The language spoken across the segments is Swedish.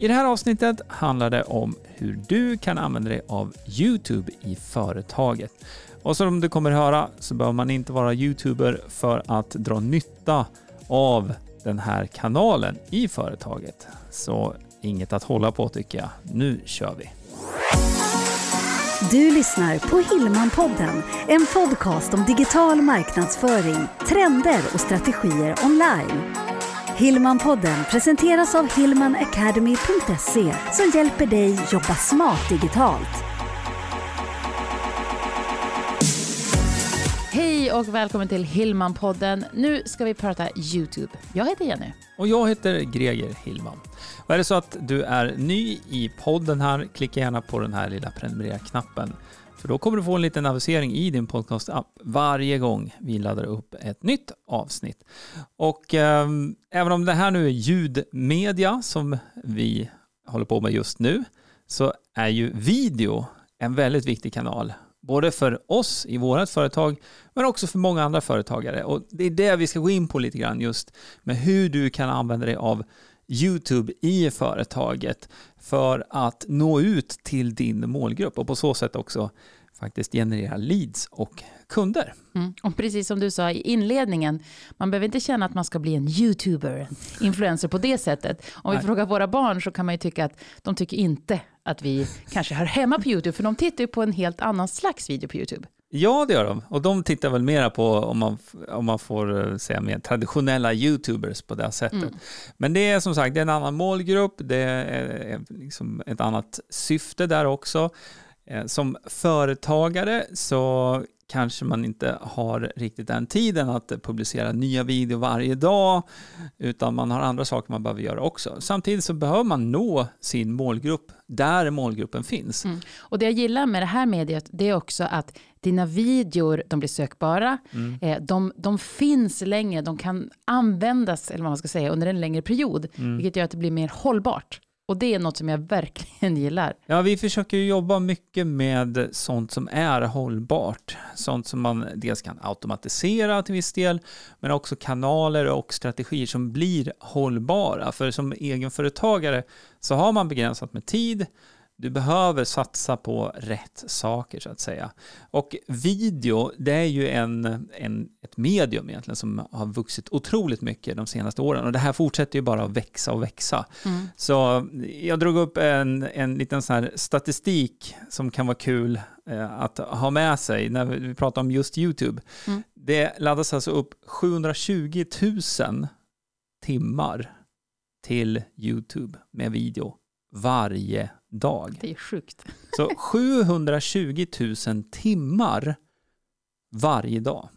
I det här avsnittet handlar det om hur du kan använda dig av YouTube i företaget. Och som du kommer höra så behöver man inte vara YouTuber för att dra nytta av den här kanalen i företaget. Så inget att hålla på tycker jag. Nu kör vi! Du lyssnar på Hillmanpodden, en podcast om digital marknadsföring, trender och strategier online. Hillmanpodden presenteras av hillmanacademy.se som hjälper dig jobba smart digitalt. Hej och välkommen till Hillmanpodden. Nu ska vi prata YouTube. Jag heter Jenny. Och jag heter Greger Hillman. Och är det så att du är ny i podden här, klicka gärna på den här lilla prenumerera-knappen. För då kommer du få en liten avisering i din podcast-app varje gång vi laddar upp ett nytt avsnitt. Och eh, även om det här nu är ljudmedia som vi håller på med just nu, så är ju video en väldigt viktig kanal. Både för oss i vårt företag, men också för många andra företagare. Och det är det vi ska gå in på lite grann just med hur du kan använda dig av YouTube i företaget för att nå ut till din målgrupp och på så sätt också faktiskt generera leads och kunder. Mm. Och precis som du sa i inledningen, man behöver inte känna att man ska bli en YouTuber, en influencer på det sättet. Om vi frågar våra barn så kan man ju tycka att de tycker inte att vi kanske hör hemma på YouTube, för de tittar ju på en helt annan slags video på YouTube. Ja, det gör de. Och de tittar väl mera på, om man, om man får eh, säga mer traditionella YouTubers på det sättet. Mm. Men det är som sagt det är en annan målgrupp, det är liksom ett annat syfte där också. Eh, som företagare så kanske man inte har riktigt den tiden att publicera nya videor varje dag, utan man har andra saker man behöver göra också. Samtidigt så behöver man nå sin målgrupp där målgruppen finns. Mm. Och det jag gillar med det här mediet, det är också att dina videor, de blir sökbara, mm. Eh, de, de finns länge, de kan användas, eller vad man ska säga, under en längre period, mm. vilket gör att det blir mer hållbart. Och det är något som jag verkligen gillar. Ja, vi försöker jobba mycket med sånt som är hållbart. Sånt som man dels kan automatisera till viss del, men också kanaler och strategier som blir hållbara. För som egenföretagare så har man begränsat med tid, du behöver satsa på rätt saker så att säga. Och video, det är ju en, en, ett medium egentligen som har vuxit otroligt mycket de senaste åren. Och det här fortsätter ju bara att växa och växa. Mm. Så jag drog upp en, en liten sån här statistik som kan vara kul eh, att ha med sig när vi pratar om just YouTube. Mm. Det laddas alltså upp 720 000 timmar till YouTube med video varje dag. Det är sjukt. Så 720 000 timmar varje dag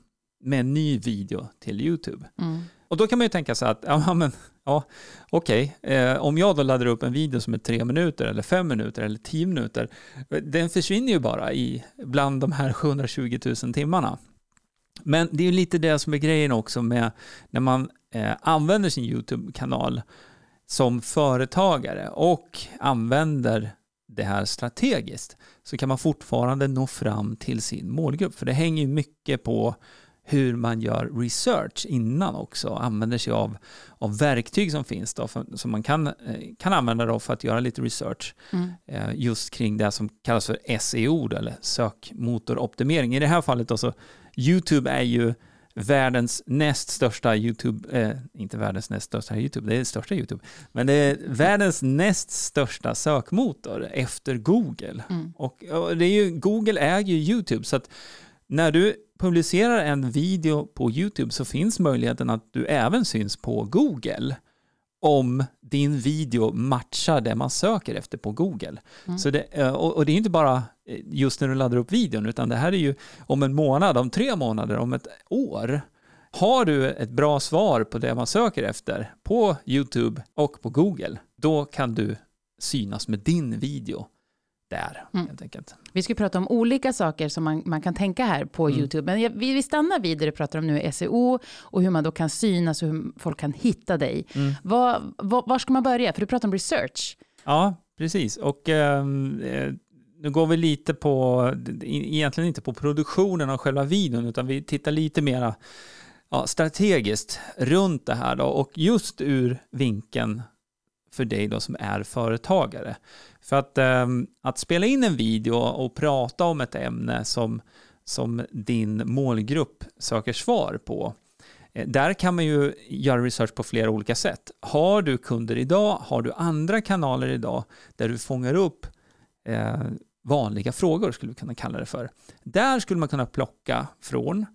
med en ny video till YouTube. Mm. Och då kan man ju tänka sig att, ja men, ja, okej, okay. eh, om jag då laddar upp en video som är tre minuter eller fem minuter eller tio minuter, den försvinner ju bara i bland de här 720 000 timmarna. Men det är ju lite det som är grejen också med när man eh, använder sin YouTube-kanal som företagare och använder det här strategiskt så kan man fortfarande nå fram till sin målgrupp. För det hänger ju mycket på hur man gör research innan också, använder sig av, av verktyg som finns då, för, som man kan, eh, kan använda då för att göra lite research mm. eh, just kring det som kallas för SEO, eller sökmotoroptimering. I det här fallet då så, YouTube är ju världens näst största YouTube, eh, inte världens näst största YouTube, det är största YouTube, men det är världens näst största sökmotor efter Google. Mm. Och, och, det är ju, Google äger ju YouTube, så att när du publicerar en video på YouTube så finns möjligheten att du även syns på Google om din video matchar det man söker efter på Google. Mm. Så det, eh, och, det är inte bara just när du laddar upp videon, utan det här är ju om en månad, om tre månader, om ett år. Har du ett bra svar på det man söker efter på YouTube och på Google, då kan du synas med din video där, mm. helt enkelt. Vi ska prata om olika saker som man, man kan tänka här på mm. YouTube. Men vi, vi stannar vid det du pratar om nu, SEO och hur man då kan synas och hur folk kan hitta dig. Mm. Var, var, var, ska man börja? För du pratar om research. Ja, precis. Och ehm, eh, nu går vi lite på, egentligen inte på produktionen av själva videon, utan vi tittar lite mera ja, strategiskt runt det här då. Och just ur vinkeln för dig då som är företagare. För att, eh, att spela in en video och prata om ett ämne som, som din målgrupp söker svar på, eh, där kan man ju göra research på flera olika sätt. Har du kunder idag? Har du andra kanaler idag där du fångar upp eh, vanliga frågor, skulle vi kunna kalla det för. Där skulle man kunna plocka från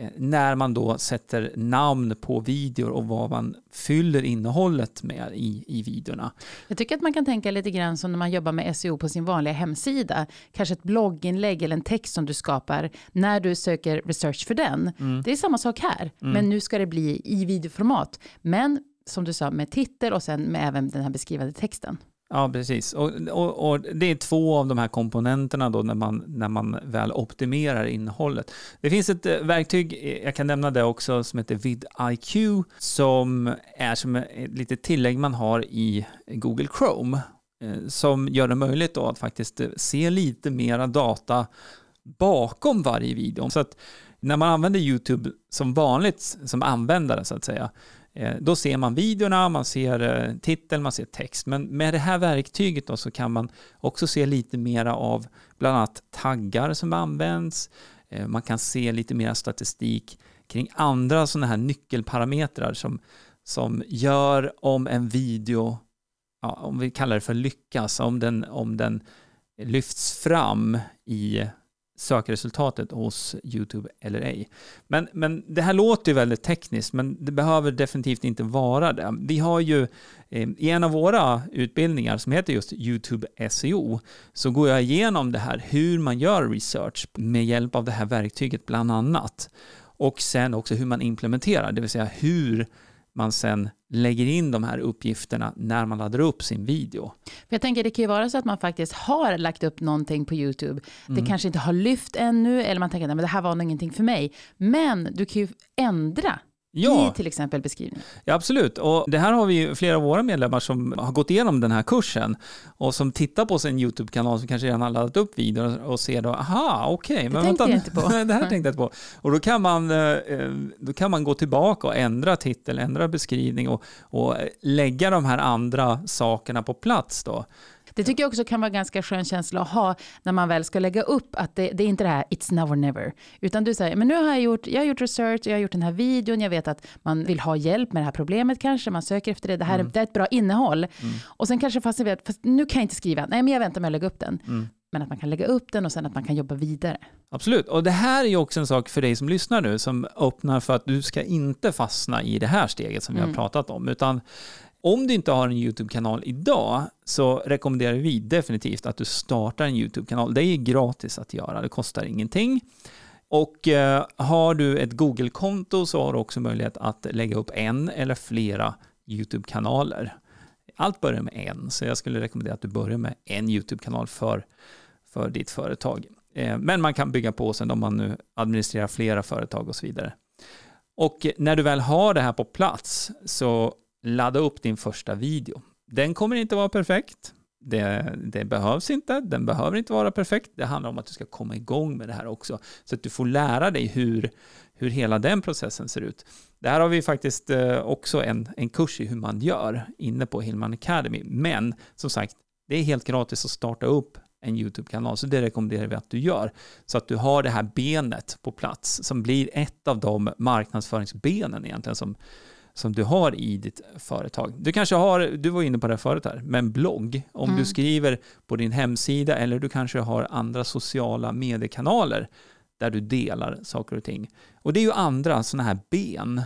Eh, när man då sätter namn på videor och vad man fyller innehållet med i, i videorna. Jag tycker att man kan tänka lite grann som när man jobbar med SEO på sin vanliga hemsida. Kanske ett blogginlägg eller en text som du skapar när du söker research för den. Mm. Det är samma sak här, mm. men nu ska det bli i videoformat. Men som du sa, med titel och sen med även den här beskrivande texten. Ja, precis. Och, och, och, det är två av de här komponenterna då när man, när man väl optimerar innehållet. Det finns ett eh, verktyg, eh, jag kan nämna det också, som heter vidIQ, som är som ett litet tillägg man har i Google Chrome, eh, som gör det möjligt då att faktiskt se lite mera data bakom varje video. Så att när man använder YouTube som vanligt som användare så att säga, Eh, då ser man videorna, man ser eh, titel, man ser text. Men med det här verktyget då så kan man också se lite mera av bland annat taggar som används. Eh, man kan se lite mer statistik kring andra sådana här nyckelparametrar som, som gör om en video, ja, om vi kallar det för lyckas, om den, om den lyfts fram i sökresultatet hos YouTube eller ej. Men, men det här låter ju väldigt tekniskt, men det behöver definitivt inte vara det. Vi har ju eh, i en av våra utbildningar som heter just YouTube SEO, så går jag igenom det här hur man gör research med hjälp av det här verktyget bland annat. Och sen också hur man implementerar, det vill säga hur man sen lägger in de här uppgifterna när man laddar upp sin video. För jag tänker det kan ju vara så att man faktiskt har lagt upp någonting på YouTube. Det mm. kanske inte har lyft ännu eller man tänker att det här var nog ingenting för mig. Men du kan ju ändra ja. i till exempel beskrivningen. Ja, absolut. Och det här har vi flera av våra medlemmar som har gått igenom den här kursen och som tittar på sin YouTube-kanal som kanske redan har laddat upp videon och ser då, aha, okej, okay, men vänta, jag inte på. det här tänkte jag inte på. Och då kan, man, eh, då kan man gå tillbaka och ändra titel, ändra beskrivning och, och lägga de här andra sakerna på plats då. Det tycker jag också kan vara en ganska skön känsla att ha när man väl ska lägga upp att det, det är inte det här it's now or never. Utan du säger, men nu har jag gjort, jag har gjort research, jag har gjort den här videon, jag vet att man vill ha hjälp med det här problemet kanske, man söker efter det, det här mm. är, det är ett bra innehåll. Mm. Och sen kanske fast jag vet, fast nu kan jag inte skriva, nej men jag väntar med att lägga upp den. Mm. Men att man kan lägga upp den och sen att man kan jobba vidare. Absolut, och det här är ju också en sak för dig som lyssnar nu som öppnar för att du ska inte fastna i det här steget som vi har mm. pratat om, utan om du inte har en YouTube-kanal idag så rekommenderar vi definitivt att du startar en YouTube-kanal. Det är gratis att göra, det kostar ingenting. Och eh, har du ett Google-konto så har du också möjlighet att lägga upp en eller flera YouTube-kanaler. Allt börjar med en, så jag skulle rekommendera att du börjar med en YouTube-kanal för, för ditt företag. Eh, men man kan bygga på sen om man nu administrerar flera företag och så vidare. Och eh, när du väl har det här på plats så ladda upp din första video. Den kommer inte vara perfekt. Det, det, behövs inte, den behöver inte vara perfekt. Det handlar om att du ska komma igång med det här också, så att du får lära dig hur, hur hela den processen ser ut. Där har vi faktiskt eh, också en, en kurs i hur man gör inne på Hillman Academy, men som sagt, det är helt gratis att starta upp en YouTube-kanal, så det rekommenderar vi att du gör, så att du har det här benet på plats, som blir ett av de marknadsföringsbenen egentligen som, som du har i ditt företag. Du kanske har, du var inne på det förut här, en blogg. Om mm. du skriver på din hemsida eller du kanske har andra sociala mediekanaler där du delar saker och ting. Och det är ju andra sådana här ben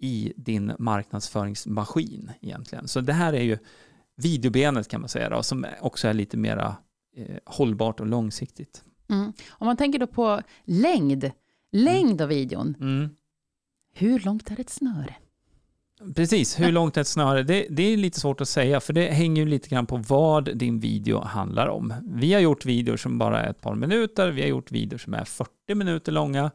i din marknadsföringsmaskin egentligen. Så det här är ju videobenet kan man säga då, som också är lite mera eh, hållbart och långsiktigt. Mm. Om man tänker då på längd, längd av videon. Mm. Hur långt är ett snöre? Precis, hur långt är ett snöre? Det, det, är lite svårt att säga, för det hänger ju lite grann på vad din video handlar om. Vi har gjort videor som bara är ett par minuter, vi har gjort videor som är 40 minuter långa.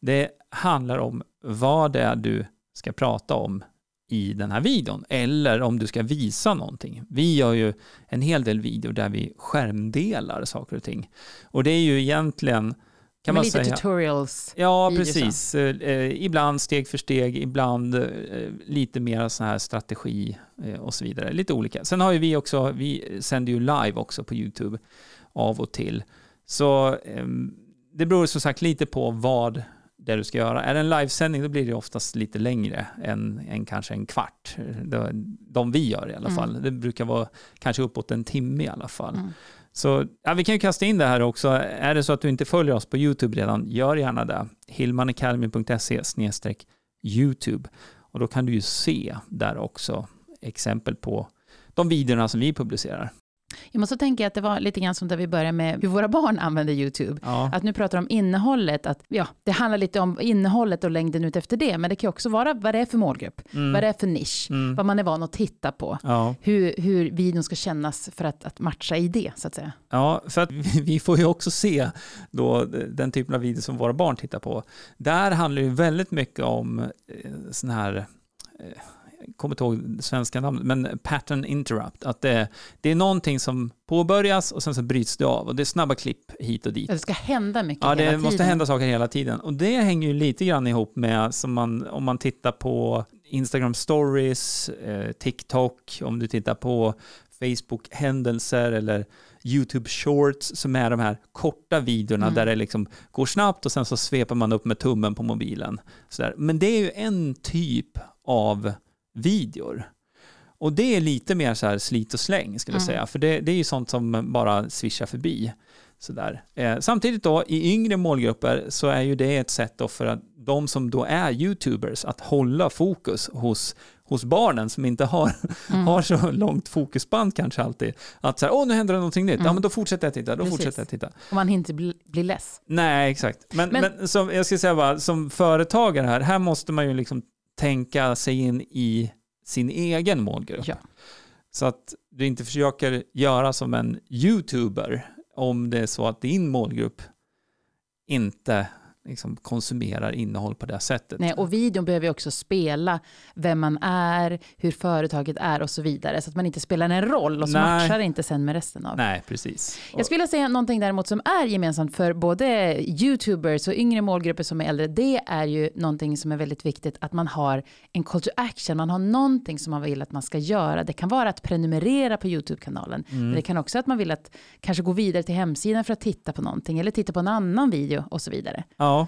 Det handlar om vad det är du ska prata om i den här videon, eller om du ska visa någonting. Vi gör ju en hel del videor där vi skärmdelar saker och ting. Och det är ju egentligen kan man lite säga. tutorials. Ja, precis. Eh, eh, ibland steg för steg, ibland eh, lite mer sån här strategi eh, och så vidare. Lite olika. Sen har ju vi också, vi sänder ju live också på YouTube av och till. Så eh, det beror som sagt lite på vad det du ska göra. Är det en livesändning då blir det oftast lite längre än, än kanske en kvart. De, de vi gör i alla Mm. fall. Det brukar vara kanske uppåt en timme i alla fall. Mm. Så ja, vi kan ju kasta in det här också. Är det så att du inte följer oss på YouTube redan, gör gärna det. hillmanacademy.se YouTube. Och då kan du ju se där också exempel på de videorna som vi publicerar. Jag måste tänka att det var lite grann som där vi började med hur våra barn använder YouTube. Ja, Att nu pratar om innehållet, att ja, det handlar lite om innehållet och längden ut efter det, men det kan också vara vad det är för målgrupp, mm. vad det är för nisch, Mm. vad man är van att titta på, ja. hur, hur videon ska kännas för att, att matcha i det, så att säga. ja, för att vi- får ju också se då den typen av videor som våra barn tittar på. Där handlar det ju väldigt mycket om eh, sån här eh, kommer inte ihåg det svenska namnet, men pattern interrupt. Att det, det är någonting som påbörjas och sen så bryts det av och det är snabba klipp hit och dit. Det ska hända mycket Ja, hela det tiden. måste hända saker hela tiden. Och det hänger ju lite grann ihop med, som man, om man tittar på Instagram stories, eh, TikTok, om du tittar på Facebook-händelser eller YouTube shorts som är de här korta videorna Mm. där det liksom går snabbt och sen så sveper man upp med tummen på mobilen. Sådär. Men det är ju en typ av videor. Och det är lite mer så här slit och släng skulle jag Mm. säga, för det, det är ju sånt som bara svischar förbi. Sådär. Eh, samtidigt då, i yngre målgrupper så är ju det ett sätt då för att de som då är YouTubers att hålla fokus hos, hos barnen som inte har, Mm. har så långt fokusband kanske alltid. Att så här, åh nu händer det någonting nytt, ja Mm. men då fortsätter jag titta, då Precis. fortsätter jag titta. Och man hinner inte bli, bli less. Nej, exakt. Men, men, Men- som, jag ska säga bara, som företagare här, här måste man ju liksom tänka sig in i sin egen målgrupp. Ja. Så att du inte försöker göra som en YouTuber om det är så att din målgrupp inte liksom konsumerar innehåll på det sättet. Nej, och videon behöver ju också spela vem man är, hur företaget är och så vidare. Så att man inte spelar en roll och så Nej. matchar inte sen med resten av. Nej, precis. Jag skulle vilja säga någonting däremot som är gemensamt för både YouTubers och yngre målgrupper som är äldre. Det är ju någonting som är väldigt viktigt att man har en call to action. Man har någonting som man vill att man ska göra. Det kan vara att prenumerera på YouTube-kanalen. Mm. Men det kan också att man vill att kanske gå vidare till hemsidan för att titta på någonting eller titta på en annan video och så vidare. Ja, Ja,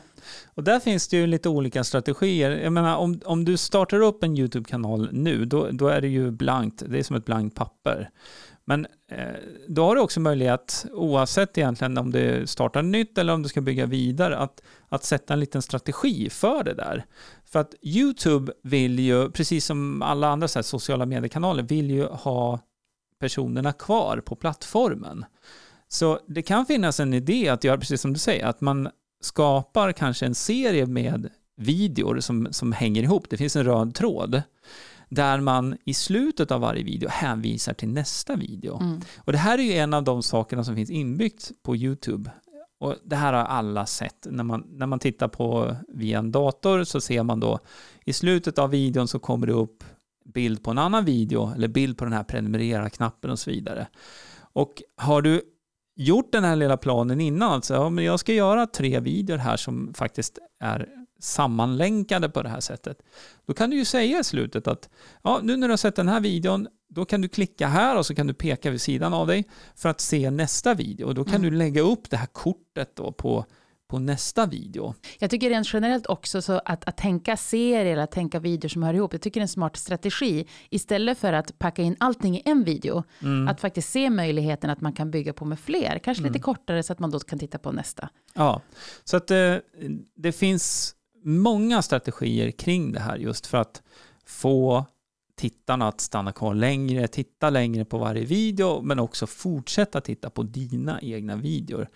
och där finns det ju lite olika strategier. Jag menar, om, om du startar upp en YouTube-kanal nu, då, då är det ju blankt. Det är som ett blankt papper. Men eh, då har du också möjlighet, oavsett egentligen om du startar nytt eller om du ska bygga vidare, att, att sätta en liten strategi för det där. För att YouTube vill ju, precis som alla andra så här sociala mediekanaler, vill ju ha personerna kvar på plattformen. Så det kan finnas en idé att göra precis som du säger, att man skapar kanske en serie med videor som, som hänger ihop. Det finns en röd tråd där man i slutet av varje video hänvisar till nästa video. Mm. Och det här är ju en av de sakerna som finns inbyggt på YouTube. Och det här har alla sett. När man, när man tittar på via en dator så ser man då i slutet av videon så kommer det upp bild på en annan video eller bild på den här prenumerera-knappen och så vidare. Och har du gjort den här lilla planen innan, alltså ja, men jag ska göra tre videor här som faktiskt är sammanlänkade på det här sättet. Då kan du ju säga i slutet att ja, nu när du har sett den här videon, då kan du klicka här och så kan du peka vid sidan av dig för att se nästa video. Och då kan Mm. du lägga upp det här kortet då på, på nästa video. Jag tycker rent generellt också så att, att tänka serier eller att tänka videor som hör ihop. Jag tycker det är en smart strategi. Istället för att packa in allting i en video. Mm. Att faktiskt se möjligheten att man kan bygga på med fler. Kanske Mm. lite kortare så att man då kan titta på nästa. Ja, så att eh, det finns många strategier kring det här just för att få tittarna att stanna kvar längre, titta längre på varje video, men också fortsätta titta på dina egna videor.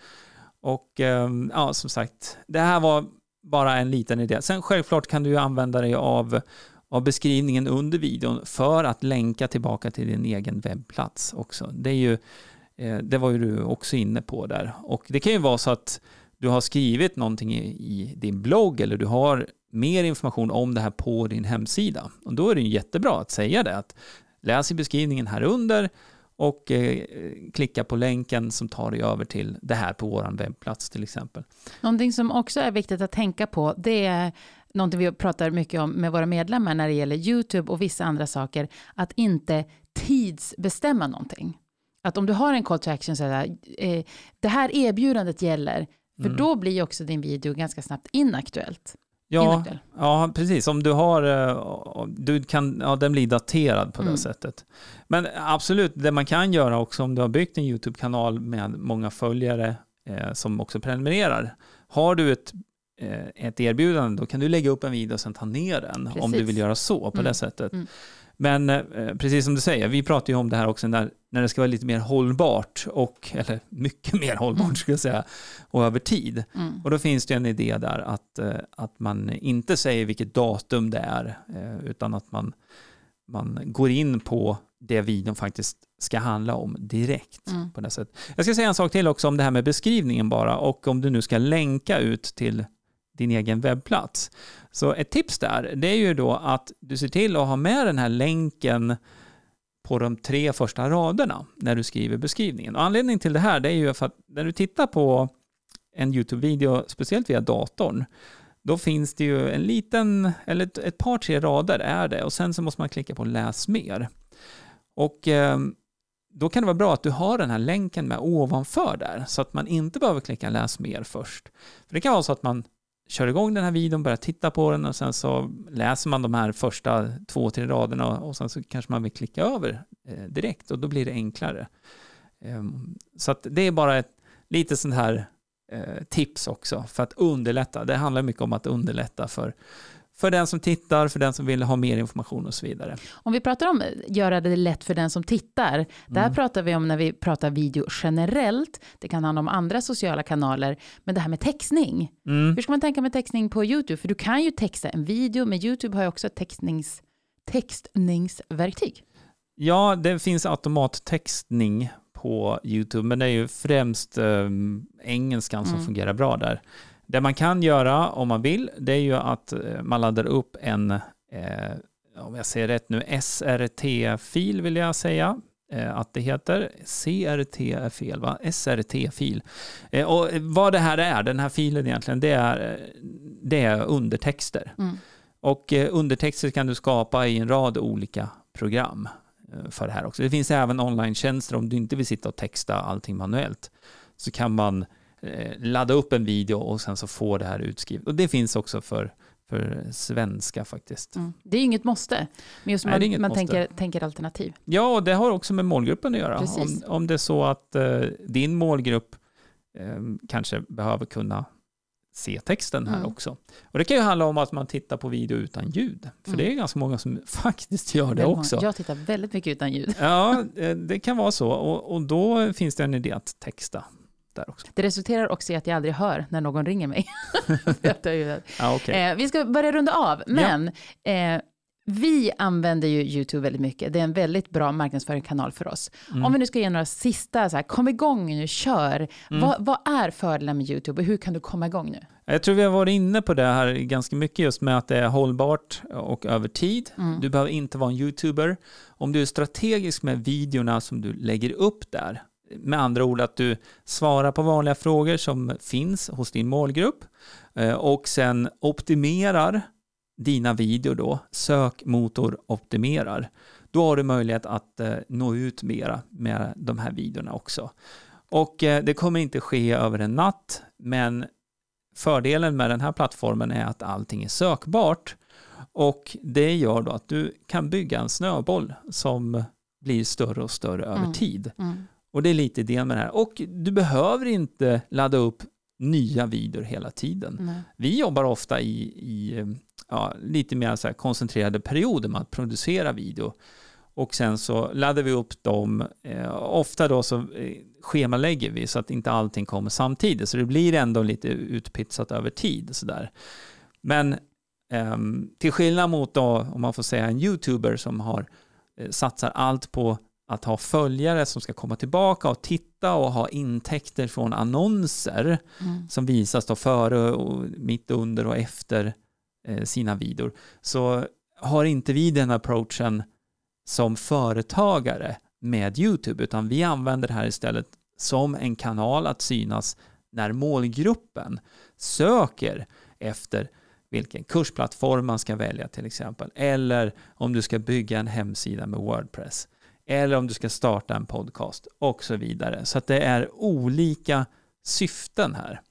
Och ehm, ja, som sagt, det här var bara en liten idé. Sen självklart kan du ju använda dig av, av beskrivningen under videon för att länka tillbaka till din egen webbplats också. Det, är ju, eh, det var ju du också inne på där. Och det kan ju vara så att du har skrivit någonting i, i din blogg eller du har mer information om det här på din hemsida. Och då är det ju jättebra att säga det, att läs i beskrivningen här under och eh, klicka på länken som tar dig över till det här på vår webbplats till exempel. Någonting som också är viktigt att tänka på, det är någonting vi pratar mycket om med våra medlemmar när det gäller YouTube och vissa andra saker, att inte tidsbestämma någonting. Att om du har en call to action, så här, eh, det här erbjudandet gäller, för mm. då blir också din video ganska snabbt inaktuellt. Ja, ja, precis. Om du har, eh, du kan, ja, den blir daterad på mm. det sättet. Men absolut, det man kan göra också om du har byggt en YouTube-kanal med många följare eh, som också prenumererar. Har du ett, eh, ett erbjudande, då kan du lägga upp en video och sen ta ner den precis. om du vill göra så på mm. det sättet. Mm. Men eh, precis som du säger, vi pratar ju om det här också när, när det ska vara lite mer hållbart, och, eller mycket mer hållbart mm. skulle jag säga, och över tid. Mm. Och då finns det en idé där att, eh, att man inte säger vilket datum det är, eh, utan att man, man går in på det videon faktiskt ska handla om direkt. Mm. på det sättet. Jag ska säga en sak till också om det här med beskrivningen bara, och om du nu ska länka ut till din egen webbplats. Så ett tips där, det är ju då att du ser till att ha med den här länken på de tre första raderna när du skriver beskrivningen. Och anledningen till det här det är ju för att när du tittar på en YouTube-video, speciellt via datorn, då finns det ju en liten, eller ett, ett, par, tre rader är det och sen så måste man klicka på läs mer. Och eh, då kan det vara bra att du har den här länken med ovanför där så att man inte behöver klicka läs mer först. För det kan vara så att man kör igång den här videon, börjar titta på den och sen så läser man de här första två, tre raderna och sen så kanske man vill klicka över eh, direkt och då blir det enklare. Ehm, så att det är bara ett lite sånt här eh, tips också för att underlätta. Det handlar mycket om att underlätta för för den som tittar, för den som vill ha mer information och så vidare. Om vi pratar om göra det lätt för den som tittar, mm. där pratar vi om när vi pratar video generellt, det kan handla om andra sociala kanaler, men det här med textning. Mm. Hur ska man tänka med textning på YouTube? För du kan ju texta en video, men YouTube har ju också ett textnings, textningsverktyg. Ja, det finns automattextning på YouTube, men det är ju främst eh, engelskan som mm. fungerar bra där. Det man kan göra om man vill, det är ju att eh, man laddar upp en, eh, om jag säger rätt nu, SRT-fil vill jag säga eh, att det heter. CRT är fel va? SRT-fil. Eh, och vad det här är, den här filen egentligen, det är, eh, det är undertexter. Mm. Och eh, undertexter kan du skapa i en rad olika program för det här också. Det finns även online-tjänster om du inte vill sitta och texta allting manuellt. Så kan man ladda upp en video och sen så få det här utskrivet. Och det finns också för, för svenska faktiskt. Mm. Det är inget måste, men just Nej, man, man tänker, tänker, alternativ. Ja, och det har också med målgruppen att göra. Om, om det är så att eh, din målgrupp eh, kanske behöver kunna se texten här mm. också. Och det kan ju handla om att man tittar på video utan ljud, för mm. det är ganska många som faktiskt gör det också. Jag tittar väldigt mycket utan ljud. Ja, eh, det kan vara så och, och då finns det en idé att texta där också. Det resulterar också i att jag aldrig hör när någon ringer mig. ja, okay. eh, vi ska börja runda av, men ja. eh, vi använder ju YouTube väldigt mycket. Det är en väldigt bra marknadsföringskanal för oss. Mm. Om vi nu ska ge några sista, så här, kom igång nu, kör. Mm. Vad, vad, är fördelen med YouTube och hur kan du komma igång nu? Jag tror vi har varit inne på det här ganska mycket just med att det är hållbart och över tid. Mm. Du behöver inte vara en YouTuber. Om du är strategisk med videorna som du lägger upp där med andra ord att du svarar på vanliga frågor som finns hos din målgrupp eh, och sen optimerar dina videor då, sökmotor optimerar. Då har du möjlighet att eh, nå ut mera med de här videorna också. Och eh, det kommer inte ske över en natt, men fördelen med den här plattformen är att allting är sökbart och det gör då att du kan bygga en snöboll som blir större och större över mm. tid. Mm. Och det är lite idén med det här. Och du behöver inte ladda upp nya videor hela tiden. Nej. Vi jobbar ofta i, i ja, lite mer så koncentrerade perioder med att producera video. Och sen så laddar vi upp dem. Eh, ofta då så eh, schemalägger vi så att inte allting kommer samtidigt. Så det blir ändå lite utpitsat över tid. Så där. Men eh, till skillnad mot då, om man får säga en YouTuber som har eh, satsar allt på att ha följare som ska komma tillbaka och titta och ha intäkter från annonser mm. som visas då före och mitt under och efter eh, sina videor så har inte vi den approachen som företagare med YouTube, utan vi använder det här istället som en kanal att synas när målgruppen söker efter vilken kursplattform man ska välja till exempel, eller om du ska bygga en hemsida med Wordpress, eller om du ska starta en podcast och så vidare. Så det är olika syften här.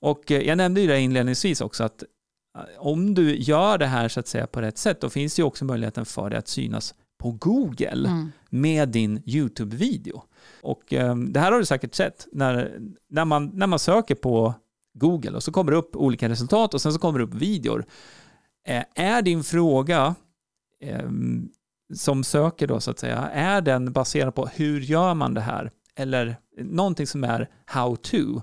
Och eh, jag nämnde ju det inledningsvis också att eh, om du gör det här så att säga på rätt sätt, då finns det ju också möjligheten för dig att synas på Google mm. med din YouTube-video. Och eh, det här har du säkert sett när, när, man, när man söker på Google och så kommer det upp olika resultat och sen så kommer det upp videor. Eh, är din fråga eh, som söker då så att säga, är den baserad på hur gör man det här? Eller någonting som är how to?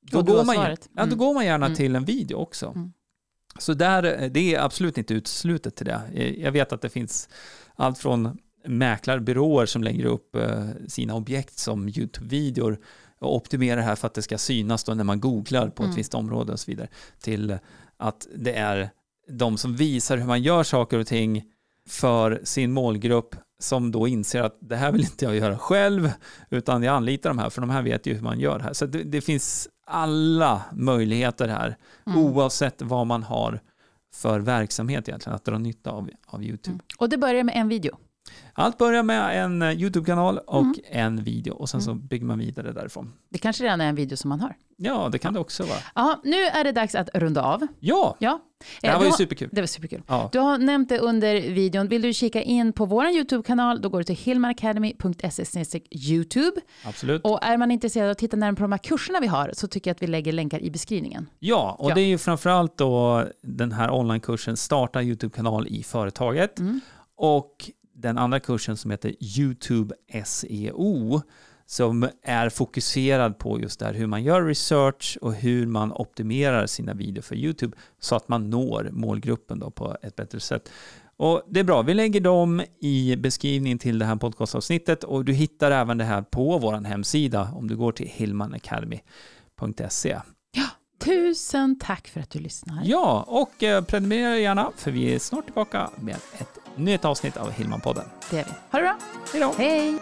Då, går man, mm. ja, då mm. går man gärna mm. till en video också. Mm. Så där, det är absolut inte uteslutet till det. Eh, jag vet att det finns allt från mäklarbyråer som lägger upp eh, sina objekt som YouTube-videor och optimerar det här för att det ska synas då när man googlar på ett mm. visst område och så vidare till att det är de som visar hur man gör saker och ting för sin målgrupp som då inser att det här vill inte jag göra själv utan jag anlitar de här för de här vet ju hur man gör det här. Så det, det finns alla möjligheter här mm. oavsett vad man har för verksamhet egentligen att dra nytta av, av YouTube. Mm. Och det börjar med en video? Allt börjar med en eh, YouTube-kanal och mm. en video och sen så mm. bygger man vidare därifrån. Det kanske redan är en video som man har. Ja, det kan det också vara. Ja, nu är det dags att runda av. Ja, ja. det här eh, var ju superkul. Det var superkul. Ja. Du har nämnt det under videon. Vill du kika in på vår YouTube-kanal, då går du till hillmanacademy.se YouTube. Absolut. Och är man intresserad av att titta närmare på de här kurserna vi har så tycker jag att vi lägger länkar i beskrivningen. Ja, och ja. det är ju framförallt då den här onlinekursen Starta YouTube-kanal i företaget. Mm. Och den andra kursen som heter YouTube SEO som är fokuserad på just det här hur man gör research och hur man optimerar sina videor för YouTube så att man når målgruppen då på ett bättre sätt. Och Det är bra, vi lägger dem i beskrivningen till det här podcastavsnittet och du hittar även det här på vår hemsida om du går till hillmanacademy.se. Ja, tusen tack för att du lyssnar. Ja, och eh, prenumerera gärna för vi är snart tillbaka med ett nytt avsnitt av Hillman-podden. Det är vi. Ha det bra. Hej då. Hej.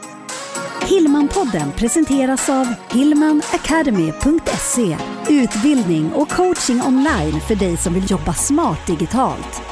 Hillman-podden presenteras av hillmanacademy.se Utbildning och coaching online för dig som vill jobba smart digitalt.